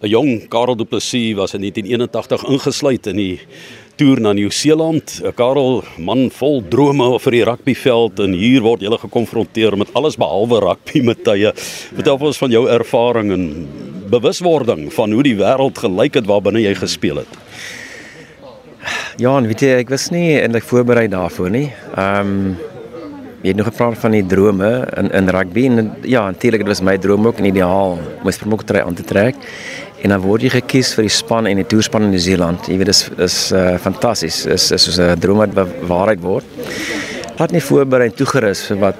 'n Jong Karel Du Plessis was in 1981 ingesluit in die toer na Nieu-Seeland. Karel man vol drome vir die rugbyveld en hier word jy gekonfronteer met alles behalwe rugby met tye. Vertel ons van jou ervaring en bewuswording van hoe die wêreld gelyk het waarbinne jy gespeel het. Ja, en weet jy, ek was nie eintlik voorberei daarvoor nie. Ehm um, jy het nog gepraat van die drome in in rugby en ja, natuurlik dit was my droom ook en ideaal om 'n springbok aan te trek. En dan word jy gekies vir die span en die toerspan in Nieu-Seeland. Jy weet dis is uh, fantasties. Is is soos 'n droom wat waarheid word. Wat nie voorberei toegerus vir wat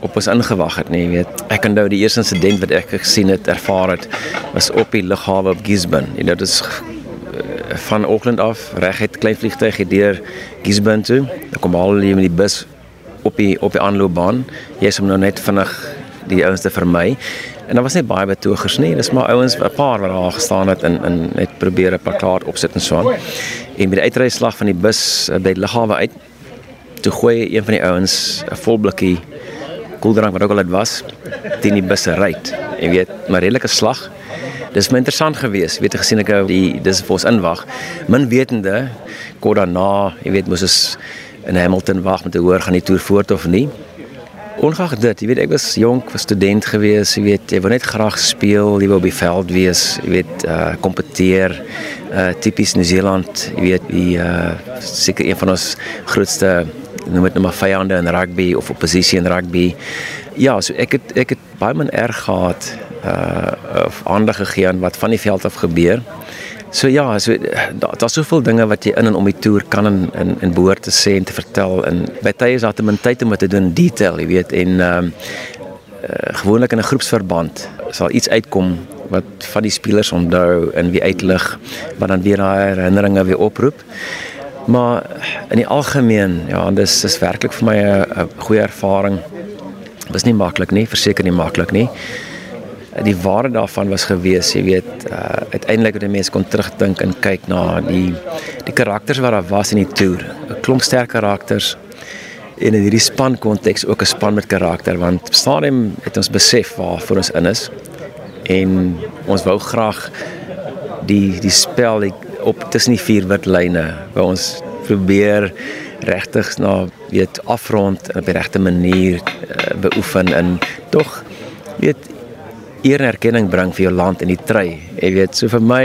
op ons ingewag het nie, jy weet. Ek onthou die eerste insident wat ek gesien het, ervaar het, was op die lughawe op Gisborne. Jy know, dit is van Auckland af reguit klein vliegtuig deur Gisborne toe. Dan kom al die met die bus op die op die aanloopbaan. Jy is om nou net vinnig die ouens te vermy. En daar was net baie betogers nie. Dis maar ouens 'n paar wat daar gestaan het en en net probeer 'n plakkaat opsit en so aan. En met die uitryslag van die bus eh, by die lughawe uit toe gooi een van die ouens 'n vol blikkie koeldrank wat ook al dit was teen die bus ry. Jy weet, maar redelike slag. Dis my interessant geweest. Weet jy gesien ek die dis vir ons inwag. Min wetende kort daarna, jy weet mos is in Hamilton wag met te hoor gaan die toer voort of nie. Ongeag dit, jy weet ek was jonk, was student geweest, jy weet jy wou net graag speel, jy wou op die veld wees, jy weet uh kompeteer. Uh tipies Nieu-Seeland, jy weet die uh seker een van ons grootste noem dit nou maar vyande in rugby of oppositie in rugby. Ja, so ek het ek het baie min erg gehad uh of aandag gegee aan wat van die veld af gebeur. So ja, so daar's daar soveel dinge wat jy in en om die toer kan in in, in behoort te sê en te vertel en by tye is daar te min tyd om dit te doen detail, jy weet, en ehm uh, uh, gewoonlik in 'n groepsverband sal iets uitkom wat van die spelers onthou en wie uitlig wat dan weer daai herinneringe weer oproep. Maar in die algemeen, ja, dis is werklik vir my 'n goeie ervaring. Dit was nie maklik nie, verseker nie maklik nie die waarde daarvan was gewees, jy weet, uh, uiteindelik het die mense kon terugdink en kyk na die die karakters wat daar was in die toer. 'n Klomp sterk karakters en in hierdie span konteks ook 'n span met karakter want stadium het ons besef waar vir ons in is en ons wou graag die die spel die, op tussen die vier wit lyne waar ons probeer regtig na weet afrond op die regte manier uh, beoefen en tog weet eer en erkenning bring vir jou land en die try. Jy weet, so vir my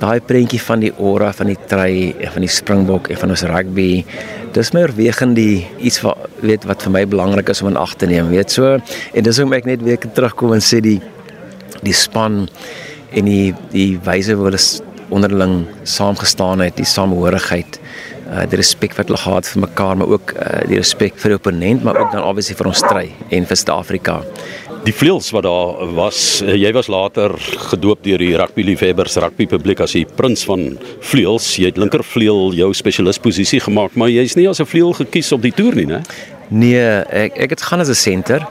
daai prentjie van die aura van die try en van die springbok en van ons rugby, dis my oorwegend die iets wat weet wat vir my belangrik is om in ag te neem, weet so. En dis hoekom ek net weer terugkom en sê die die span en die die wyse hoe hulle onderling saamgestaan het, die samehorigheid uh die respek wat hulle gehad vir mekaar maar ook uh die respek vir die opponent maar ook dan obviously vir ons stry en vir Suid-Afrika die vleuels wat daar was, eh, jy was later gedoop deur die rugby liefhebbers, rugby publiek as die prins van vleuels. Jy het linkervleuel jou spesialisposisie gemaak, maar jy's nie as 'n vleuel gekies op die toer nie, né? Nee, ek ek het gaan as 'n senter.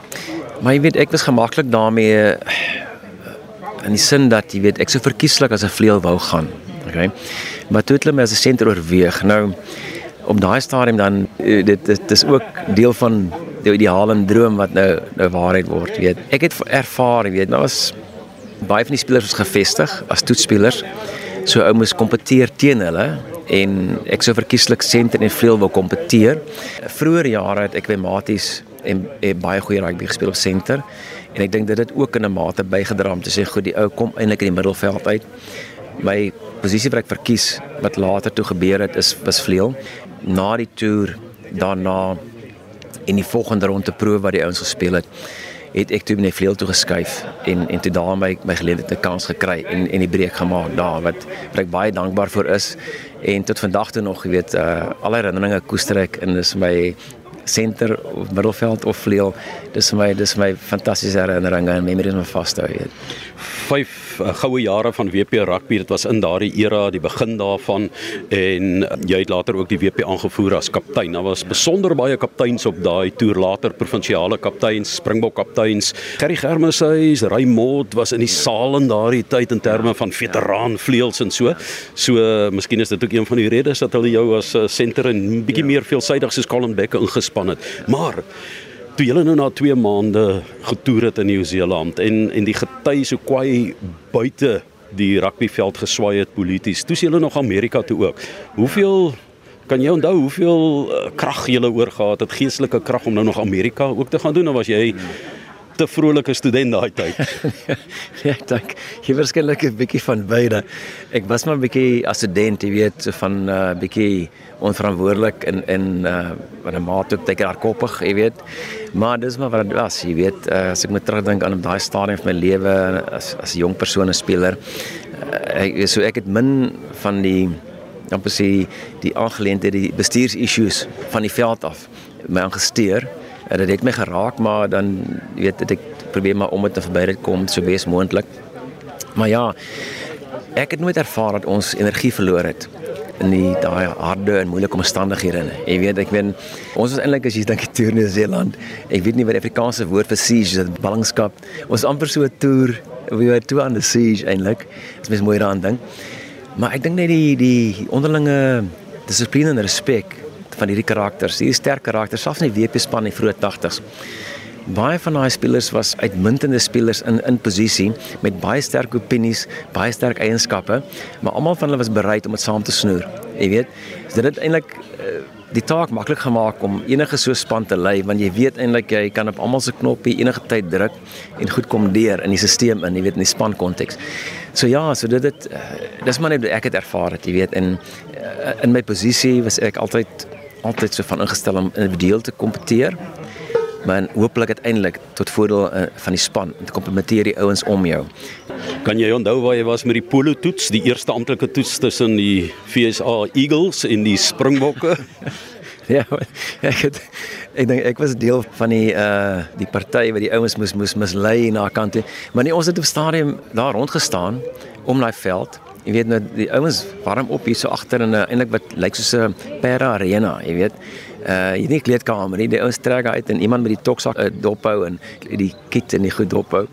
Maar jy weet, ek was gemaklik daarmee in die sin dat jy weet, ek sou verkieslik as 'n vleuel wou gaan. Okay. Maar toe het hulle my as 'n senter oorweeg. Nou op daai stadium dan eh, dit dit is ook deel van die ideale droom wat nou nou waarheid word, weet. Ek het ervaar, weet, nou was baie van die spelers was gevestig as toetsspelers. So ou moes kompeteer teen hulle en ek sou verkieslik senter en vleuel wou kompeteer. Vroeger jare het ek by Maties en, en baie goeie rugby gespeel op senter en ek dink dit het ook in 'n mate bygedra om te sê goed die ou kom eintlik in die middelveld uit. My posisie wat ek verkies wat later toe gebeur het is was vleuel. Na die toer daarna en die volgende ronde proe wat die ouens gespeel het het ek toe net vleuel toe geskuif en en toe daar my my geleentheid 'n kans gekry en en die breek gemaak daar wat wat ek baie dankbaar vir is. En tot vandag toe nog jy weet uh, al herinneringe koester ek en dis my senter of middelveld of vleuel dis vir my dis my fantastiese herinneringe en memories om vas te hou weet 5 uh, eh, goue jare van WP rugby. Dit was in daardie era, die begin daarvan en uh, jy het later ook die WP aangevoer as kaptein. Daar was besonder baie kapteins op daai toer later provinsiale kapteins, Springbok kapteins. Gerry Germeshuis, Raymond was in die saal in daardie tyd in terme van veteraan vleuels en so. So uh, miskien is dit ook een van die redes dat hulle jou as uh, senter en bietjie ja. meer veelsidig soos Colin Beck ingespan het. Maar toe julle nou na 2 maande getoer het in Nieu-Seeland en en die gety so kwai buite die rugbyveld geswaai het polities. Toe is julle nog Amerika toe ook. Hoeveel kan jy onthou hoeveel uh, krag jy oorgehad het, geestelike krag om nou nog Amerika ook te gaan doen of was jy te vrolike student daai tyd? ja, ek dink jy verskeidelik 'n bietjie van beide. Ek was maar 'n bietjie as student, jy weet, so van 'n uh, bietjie onverantwoordelik in in uh wat 'n maat ook teker koppig, jy weet. Maar dis maar wat dit was, jy weet, uh, as ek moet terugdink aan daai stadium van my lewe as as 'n jong persoon en speler, uh, ek so ek het min van die dan presies die aangeleenthede die bestuursissues van die veld af my aangesteer en dit het my geraak maar dan weet ek probeer maar om dit te verby dit kom so wees moontlik maar ja ek het nooit ervaar dat ons energie verloor het in die daai harde en moeilike omstandighede. Jy weet, ek weet ons was eintlik as jy dink toer in Nieu-Seeland. Ek weet nie wat die Afrikaanse woord vir siege is, ballingskap. Ons amper so 'n toer, we were two on the siege eintlik. Dit is mooi daaraan dink. Maar ek dink net die die onderlinge dissipline en respek van hierdie karakters, hierdie sterk karakters, selfs in die WP span in die vroeë 80s. Baie van daai spelers was uitmuntende spelers in in posisie met baie sterk opinies, baie sterk eienskappe, maar almal van hulle was bereid om dit saam te snoer. Jy weet, so dit het eintlik uh, die taak maklik gemaak om enige so span te lei want jy weet eintlik jy kan op almal se knoppie enige tyd druk en goed kom deur in die stelsel in, jy weet in die span konteks. So ja, so dit dit uh, dis maar net ek het ervaar dit, jy weet, in uh, in my posisie was ek altyd altyd so van ingestel om individueel te kompeteer. Maar hopelik uiteindelik tot voordeel uh, van die span om te komplementeer die ouens om jou. Kan jy onthou waar jy was met die polo toets, die eerste amptelike toets tussen die FSA Eagles en die Springbokke? ja, ek het ek dink ek was deel van die uh die party wat die ouens moes moes mislei na kant toe. Maar nie ons het op stadium daar rond gestaan om daai veld. Jy weet nou die ouens warm op hier so agter in 'n eintlik wat lyk soos 'n para arena, jy weet. Uh jy nie kleedkamer nie, die ouens trek uit en iemand met die toksak uh, dophou en die kit en die goed dophou.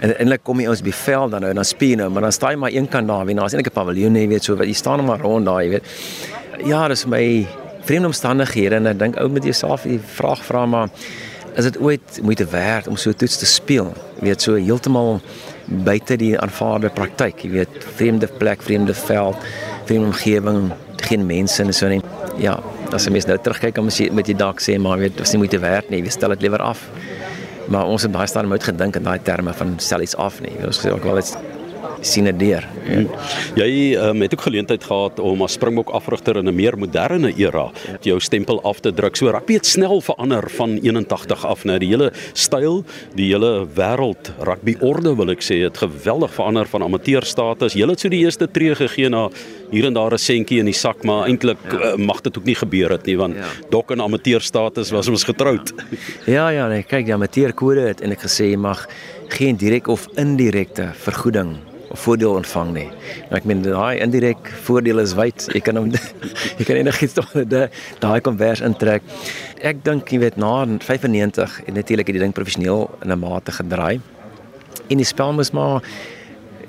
En eintlik kom jy ons by veld dan nou en dan speel nou, maar dan staan jy maar een kant daar, wie nou is eintlik 'n paviljoen, jy weet so wat jy staan maar rond daar, jy weet. Ja, dis my vreemde omstandighede en ek dink ou met jouself die vraag vra maar is dit ooit moeite werd om so toets te speel? Jy weet so heeltemal buite die aanvaarde praktyk, jy weet vreemde plek, vreemde veld, vreemde omgewing, geen mense en so net. Ja, as jy mens nou terugkyk dan moet jy met die dak sê maar weet was nie moeite werd nie, jy stel dit liewer af. Maar ons het baie staan moet gedink in daai terme van stel iets af nie. Ons sê ook wel dit sien dit deur. Ja. Jy um, het ook geleentheid gehad om as Springbok afrigter in 'n meer moderne era ja. jou stempel af te druk. So rugby het snel verander van 81 af na die hele styl, die hele wêreld rugby orde wil ek sê het geweldig verander van amateurstatus. Jy het so die eerste tree gegee na hier en daar 'n sentjie in die sak, maar eintlik ja. uh, mag dit ook nie gebeur het nie want ja. dok in amateurstatus was ons getroud. Ja ja, nee, kyk die amateurkode het en ek gesê jy mag geen direk of indirekte vergoeding of voordeel ontvang nie. Nou ek meen daai indirek voordeel is wyd. Jy kan hom jy kan enigiets tot daai konvers intrek. Ek dink jy weet na 95 en natuurlik het die ding professioneel in 'n mate gedraai. En die spel moes maar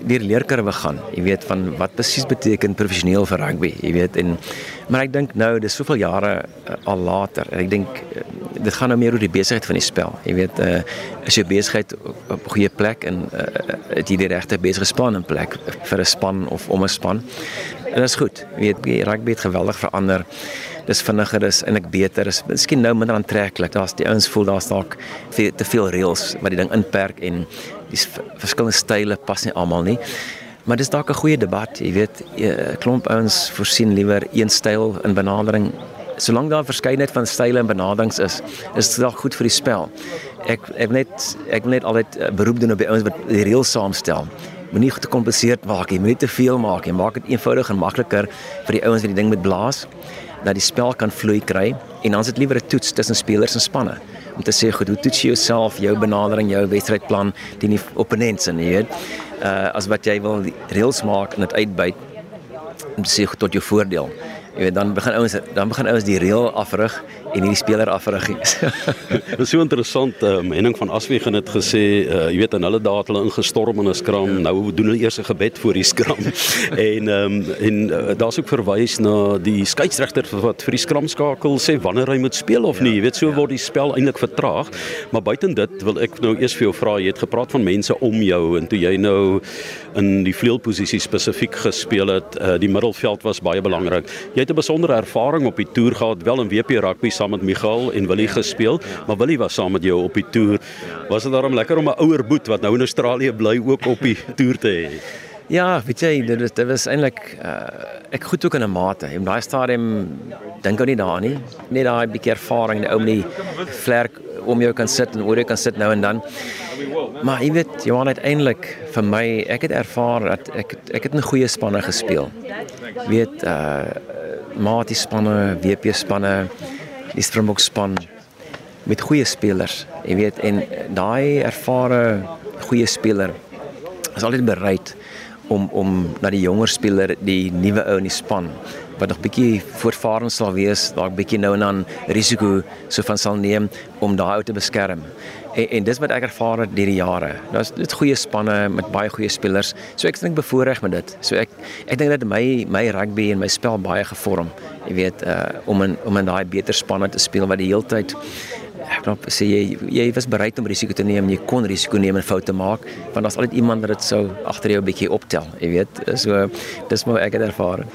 deur leerkurwe gaan. Jy weet van wat presies beteken professioneel vir rugby. Jy weet en maar ek dink nou dis soveel jare uh, al later. Ek dink uh, dit gaan nou meer oor die besigheid van die spel. Jy weet uh, is jou besigheid op 'n goeie plek en uh, het jy die regte besige span in plek vir 'n span of om 'n span. En dit is goed. Jy weet rugby het geweldig verander. Dis vinniger is en ek beter is. Miskien nou minder aantreklik. Daar's die ouens voel daar's dalk te veel reëls wat die ding inperk en die verskillende style pas nie almal nie. Maar dis dalk 'n goeie debat, jy weet, 'n klomp ouens voorsien liewer een styl in benadering. Solank daar verskeidenheid van style en benaderings is, is dit dalk goed vir die spel. Ek ek net ek wil net altyd eh, beroep doen op die ouens wat die reëls saamstel. Moenie te gekompliseerd maak nie, moenie te veel maak nie. Maak dit eenvoudig en makliker vir die ouens wat die ding met blaas dat die spel kan vloei kry en dan is dit liewer 'n toets tussen spelers en spanne om te sê goed, hoe toets jy jouself, jou benadering, jou wedstrydplan teen die opponents en jy weet, uh as wat jy wil reëls maak en dit uitbuit om te sê goed tot jou voordeel. Jy weet dan begin ouens dan begin ouens die reël afrig en hierdie speler afrig. Dit is so interessant. Um, Henning van Aswegen het gesê, uh, jy weet, in hulle dae het hulle ingestorm in 'n skram. Ja. Nou doen hulle eers 'n gebed voor die skram. en um, en uh, daar's ook verwys na die skeieregter wat vir die skram skakel sê wanneer hy moet speel of ja. nie. Jy weet, so ja. word die spel eintlik vertraag. Maar buiten dit wil ek nou eers vir jou vra, jy het gepraat van mense om jou en toe jy nou in die vleuelposisie spesifiek gespeel het, uh, die middelveld was baie belangrik. Jy het 'n besondere ervaring op die toer gehad, wel in WP rugby saam met Michael en Willie gespeel, maar Willie was saam met jou op die toer. Was dit daarom lekker om 'n ouer boet wat nou in Australië bly ook op die toer te hê? Ja, weet jy, dit is dit was eintlik uh, ek goed ook in 'n mate. In daai stadium dink ou nie daar nie. Net daai bietjie ervaring, die ou met die vlerk om jou kan sit en oor jou kan sit nou en dan. Maar jy weet, Johan uiteindelik vir my, ek het ervaar dat ek ek het 'n goeie spanne gespeel. Weet uh Mati spanne, WP spanne, die Springbok span met goeie spelers. Jy weet en daai ervare goeie speler is altyd bereid om om na die jonger speler, die nuwe ou in die span wat nog bietjie voortvarend sal wees, dalk bietjie nou en dan risiko so van sal neem om daai ou te beskerm. En, en dis wat ek ervaar het deur die jare. Daar's dit goeie spanne met baie goeie spelers. So ek dink bevoordeel met dit. So ek ek dink dat my my rugby en my spel baie gevorm. Jy weet uh om in om in daai beter spanne te speel wat die heeltyd ek dink sê jy jy was bereid om risiko te neem, jy kon risiko neem en foute maak want daar's altyd iemand wat dit sou agter jou 'n bietjie optel, jy weet. So dis maar ek het ervaar.